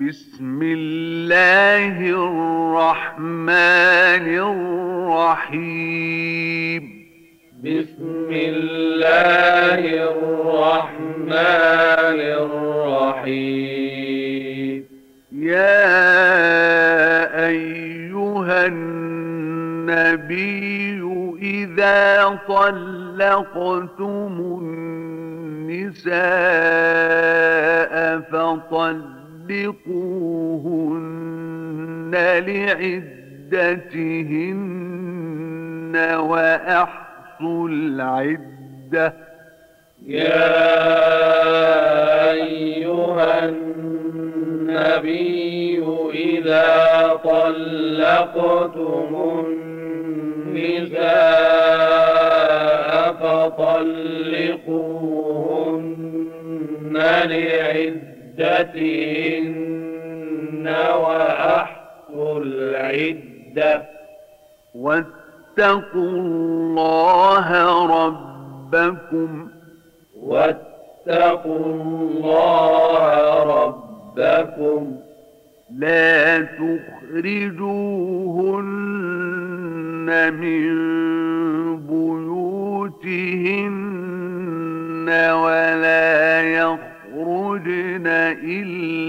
بسم الله الرحمن الرحيم. بسم الله الرحمن الرحيم. يا أيها النبي إذا طلقتم النساء فطلقوهن لعدتهن وأحصوا العدة يا أيها النبي إذا طلقتم النساء فطلقوهن لعدتهن واتقوا الله ربكم. واتقوا الله ربكم. لا تخرجوهن من بيوتهن ولا يخرجن إلا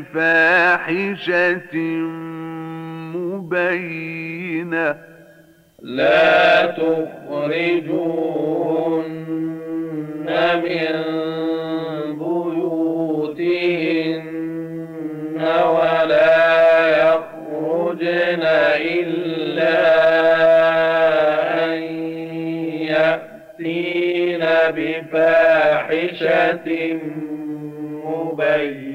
بفاحشة مبينة لا تخرجوهن من بيوتهن ولا يخرجن إلا أن يأتين بفاحشة مبينة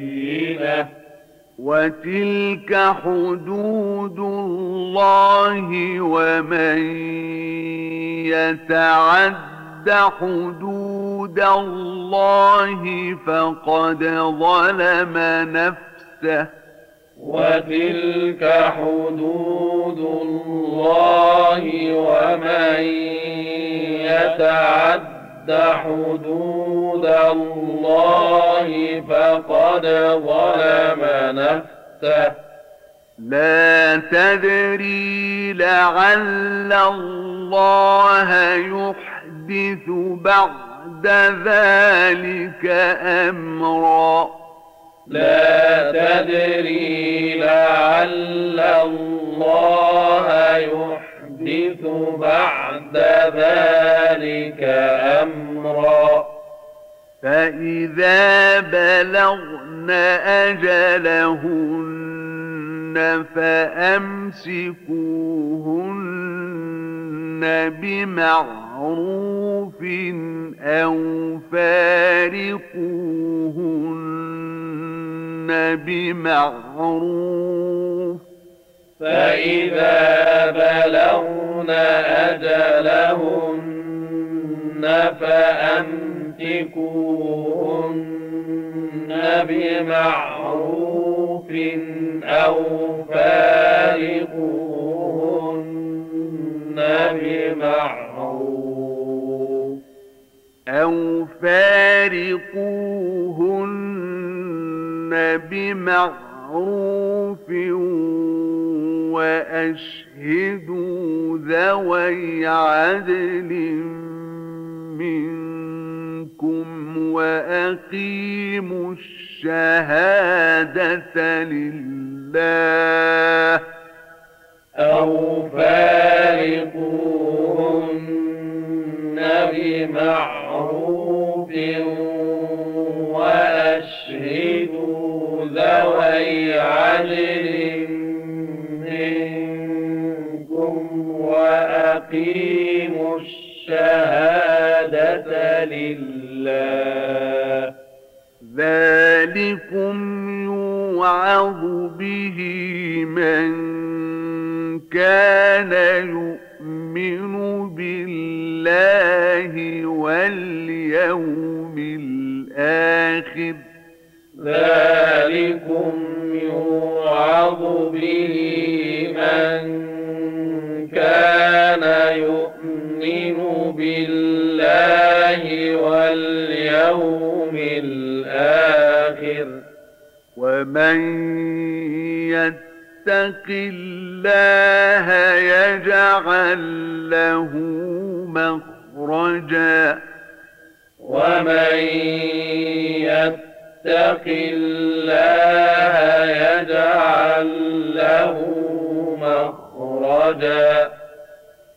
وتلك حدود الله ومن يتعد حدود الله فقد ظلم نفسه وتلك حدود الله ومن يتعد حدود الله فقد ظلم نفسه لا تدري لعل الله يحدث بعد ذلك أمرا. لا تدري لعل الله يحدث ذلك أمرا. فإذا بلغن أجلهن فأمسكوهن بمعروف أو فارقوهن بمعروف فإذا بلغن أجلهن فأمسكوهن بمعروف أو فارقوهن بمعروف أو فارقوهن بمعروف وأشهدوا ذوي عدل منكم وأقيموا الشهادة لله أو فارقوهن بمعروف وأشهدوا ذوي عدل لله. ذلكم يوعظ به من كان يؤمن بالله واليوم الآخر. ذلكم يوعظ به ومن يتق الله يجعل له مخرجا. ومن يتق الله يجعل له مخرجا.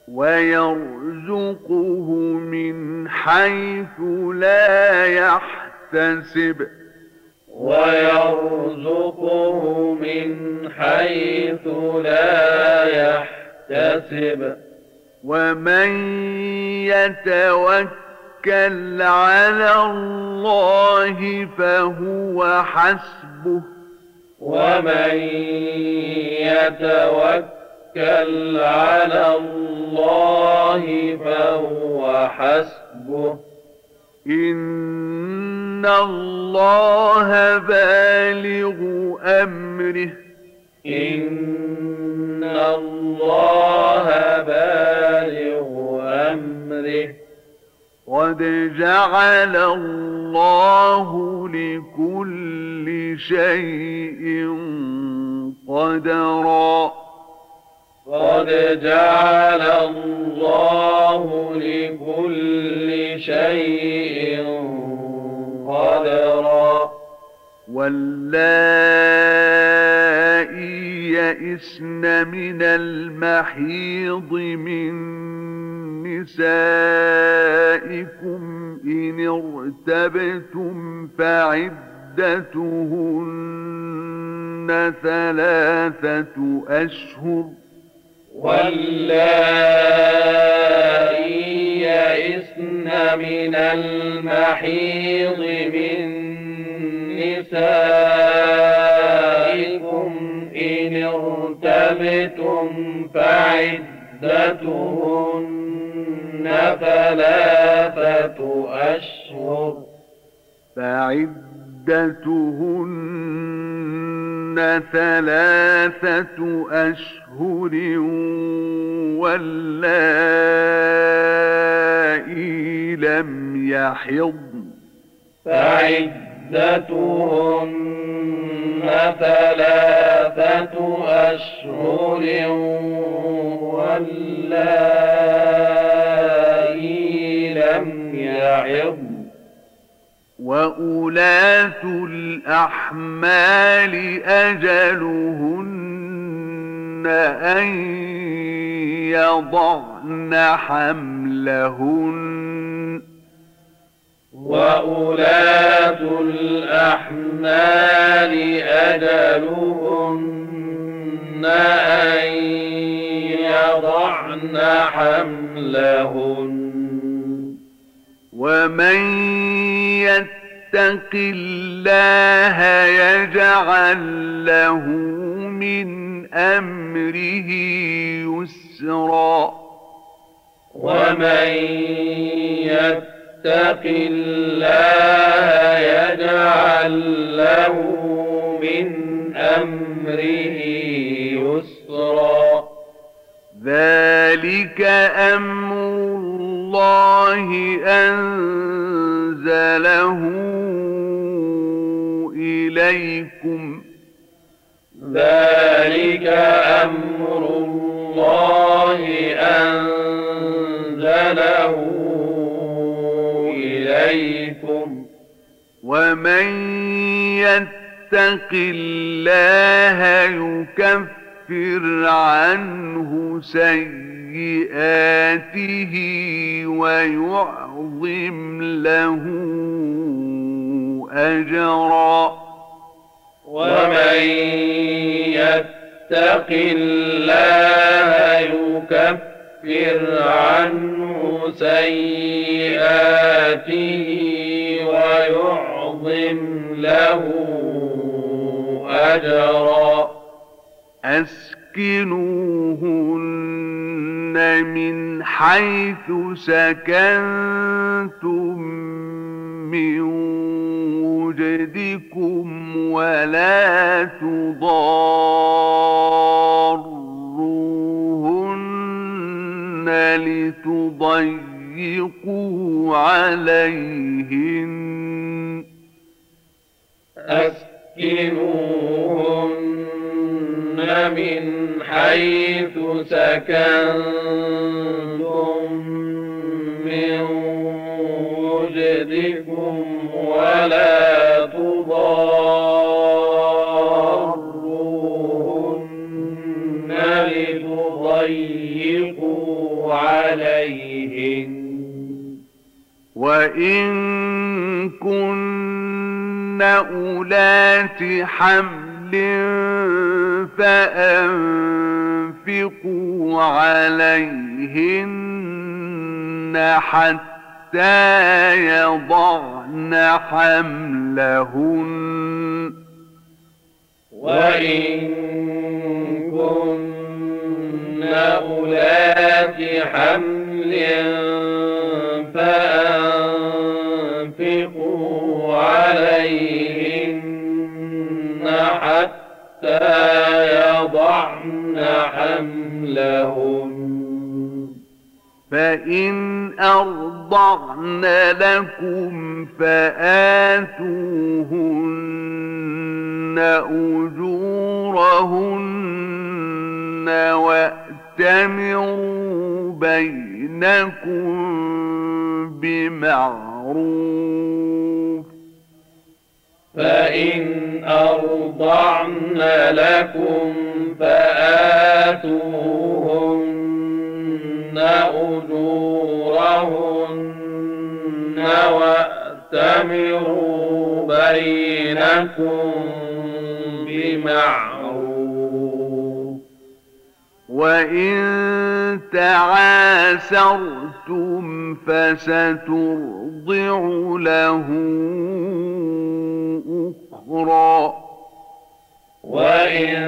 ويرزقه من حيث لا يحتسب. ويرزقه من حيث لا يحتسب. ومن يتوكل على الله فهو حسبه. ومن يتوكل على الله فهو حسبه. إن الله بالغ أمره إن الله بالغ أمره قد جعل الله لكل شيء قدرا قد جعل الله لكل شيء قدرا. واللائي يئسن من المحيض من نسائكم إن ارتبتم فعدتهن ثلاثة أشهر. واللائي من المحيض من نسائكم إن ارتبتم فعدتهن ثلاثة أشهر. فعدتهن ثلاثة أشهر واللائي لم يحضن. فعدتهن ثلاثة أشهر واللائي وأولاة الأحمال أجلهن أن يضعن حملهن وأولاة الأحمال أجلهن أن يضعن حملهن ومن يتق الله يجعل له من أمره يسرا. ومن يتق الله يجعل له من أمره يسرا. ذلك أمر الله أنزله إليكم. ذلك أمر الله أنزله إليكم. ومن يتق الله يكفر عنه سيئاته ويعظم له أجرا. ومن يتق الله يكفر عنه سيئاته ويعظم له أجرا. أسكنوهن من حيث سكنتم من وجدكم ولا تضاروهن لتضيقوا عليهن. أسكنوهن من حيث سكنتم من وجدكم ولا تضاروهن لتضيقوا عليهن. وإن كن أولات حمل فأنفقوا عليهن حتى يضعن حملهن وإن كن أولات حمل فأنفقوا عليهن حتى يضعن حملهن فإن أرضعن لكم فآتوهن أجورهن وأتمروا بينكم بمعروف. فإن أرضعن لكم فآتوهن أجورهن وأتمروا بينكم بمعروف. وإن تعاسرتم فسترضع له أخرى وإن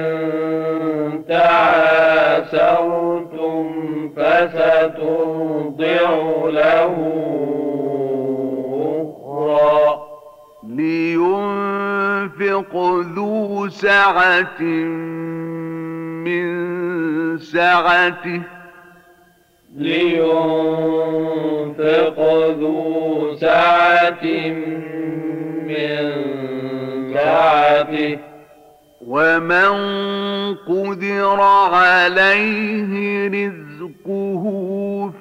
تعاسرتم فسترضع له أخرى. لينفق ذو سعة من سعته. لينفق ذو سعة من سعته ومن قدر عليه رزقه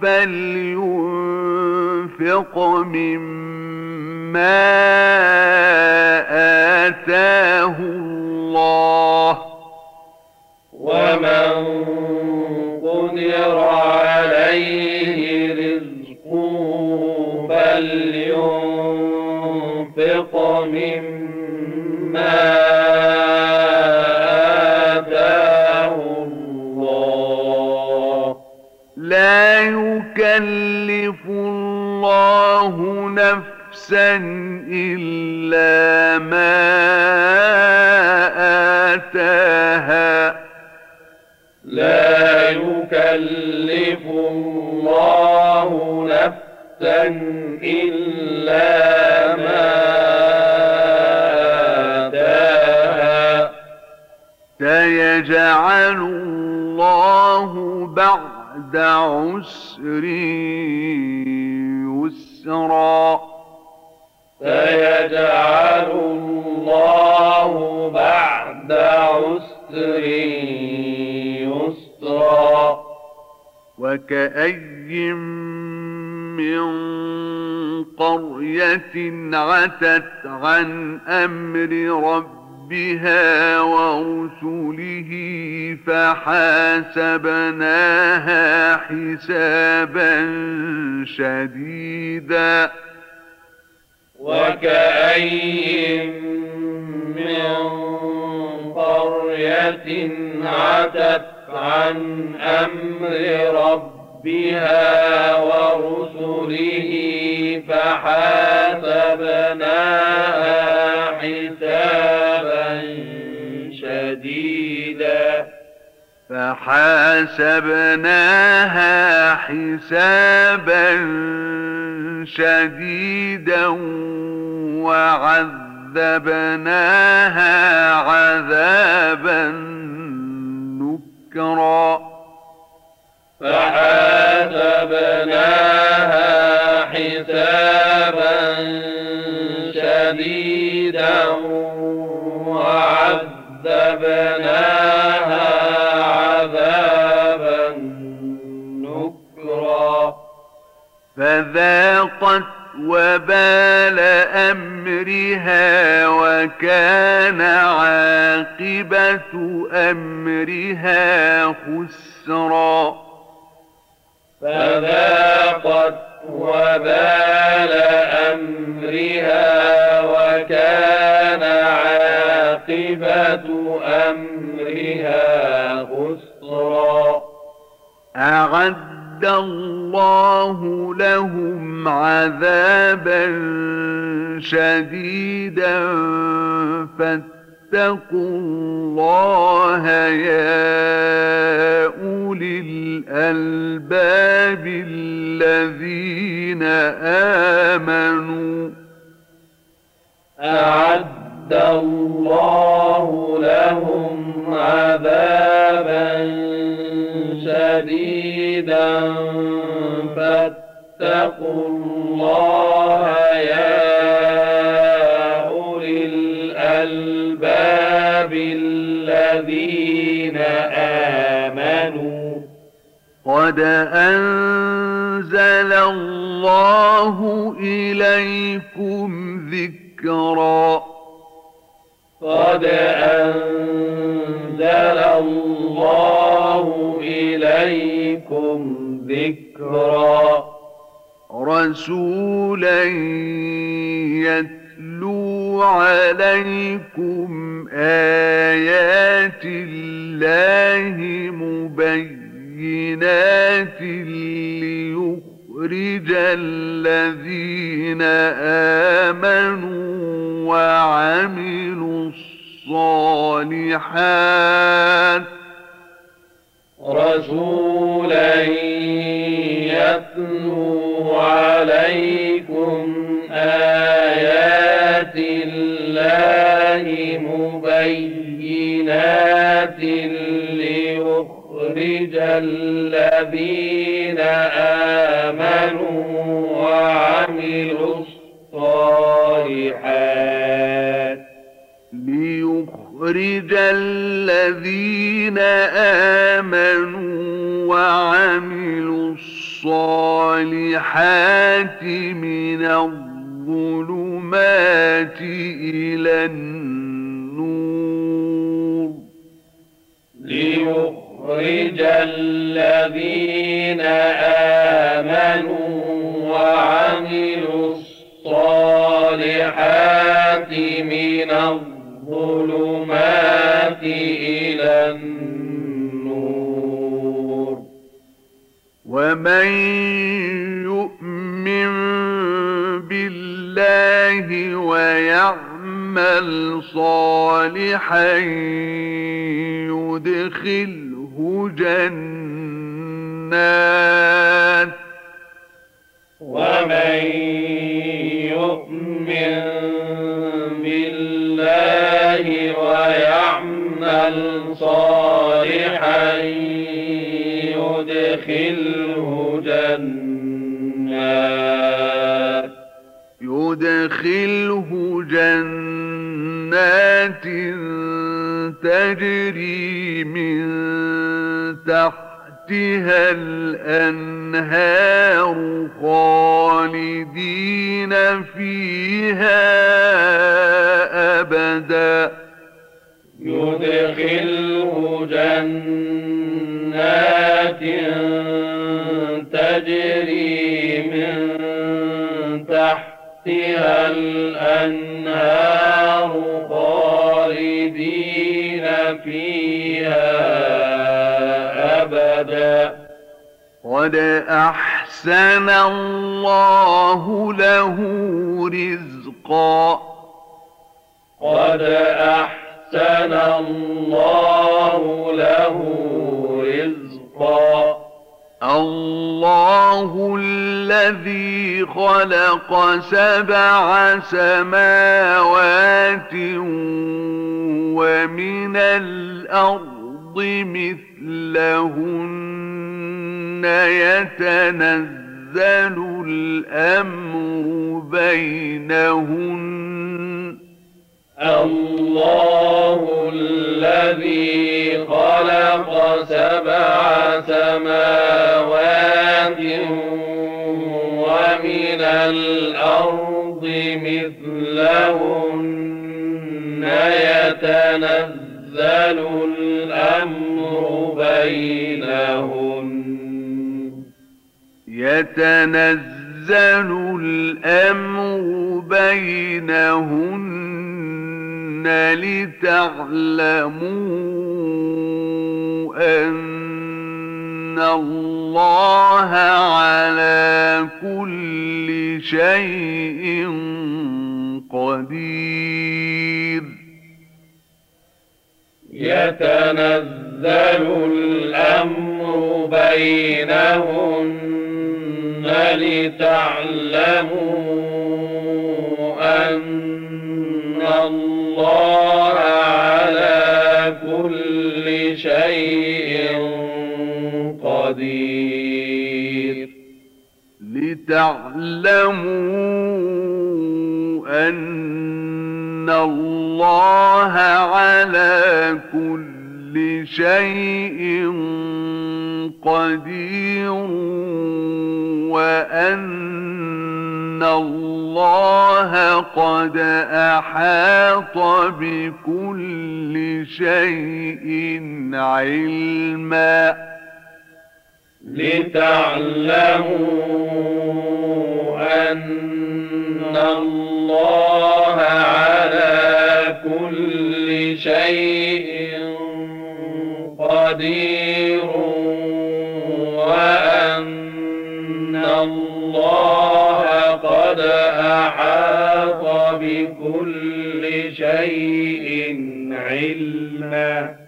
فلينفق مما آتاه الله. ومن قدر عليه رزقه فلينفق مما لا يكلف الله نفسا إلا ما آتاها. لا يكلف الله نفسا إلا ما آتاها. سيجعل بعد عسر يسرا. سيجعل الله بعد عسر يسرا. وكأي من قرية عتت عن أمر ربها ورسله فحاسبناها حسابا شديدا وكأي من قرية عتت عن أمر ربها ورسله فحاسبناها فحاسبناها حسابا شديدا وعذبناها عذابا نكرا. فحاسبناها حسابا شديدا وعذبناها فذاقت وبال أمرها وكان عاقبة أمرها خسرا. فذاقت وبال أمرها وكان عاقبة أمرها خسرا. أعد الله لهم عذابا شديدا. فاتقوا الله يا أولي الألباب الذين آمنوا. أعد الله لهم عذابا شديدا. فاتقوا الله يا أولي الألباب الذين آمنوا. قد أنزل الله إليكم ذكرا. قد أنزل الله إليكم ذكرا. رسولا يتلو عليكم آيات الله مبينات ليخرج الذين آمنوا وعملوا الصالحات رسولا يتلو عليكم آيات الله مبينات ليخرج الذين آمنوا وعملوا الصالحات. ليخرج الذين آمنوا وعملوا الصالحات من الظلمات إلى النور. ليخرج الذين آمنوا وعملوا الصالحات من الظلمات إلى النور. ومن يؤمن بالله ويعمل صالحا يدخله جنات. ومن صالحا يدخله جنات يدخله جنات تجري من تحتها الأنهار خالدين فيها أبدا يدخله جنات تجري من تحتها الأنهار خالدين فيها أبدا. قد أحسن الله له رزقا. قد أحسن الله له رزقا. الله الذي خلق سبع سماوات ومن الأرض مثلهن يتنزل الأمر بينهن. الله الذي خلق سبع سماوات ومن الأرض مثلهن يتنزل الأمر بينهن. يتنزل الأمر بينهن. لتعلموا أن الله على كل شيء قدير. يتنزل الأمر بينهن لتعلموا أن الله على كل شيء قدير. لتعلموا أن الله على كل شيء قدير وأن الله قد أحاط بكل شيء علما. لتعلموا أن الله على كل شيء قدير. بكل شيء علما.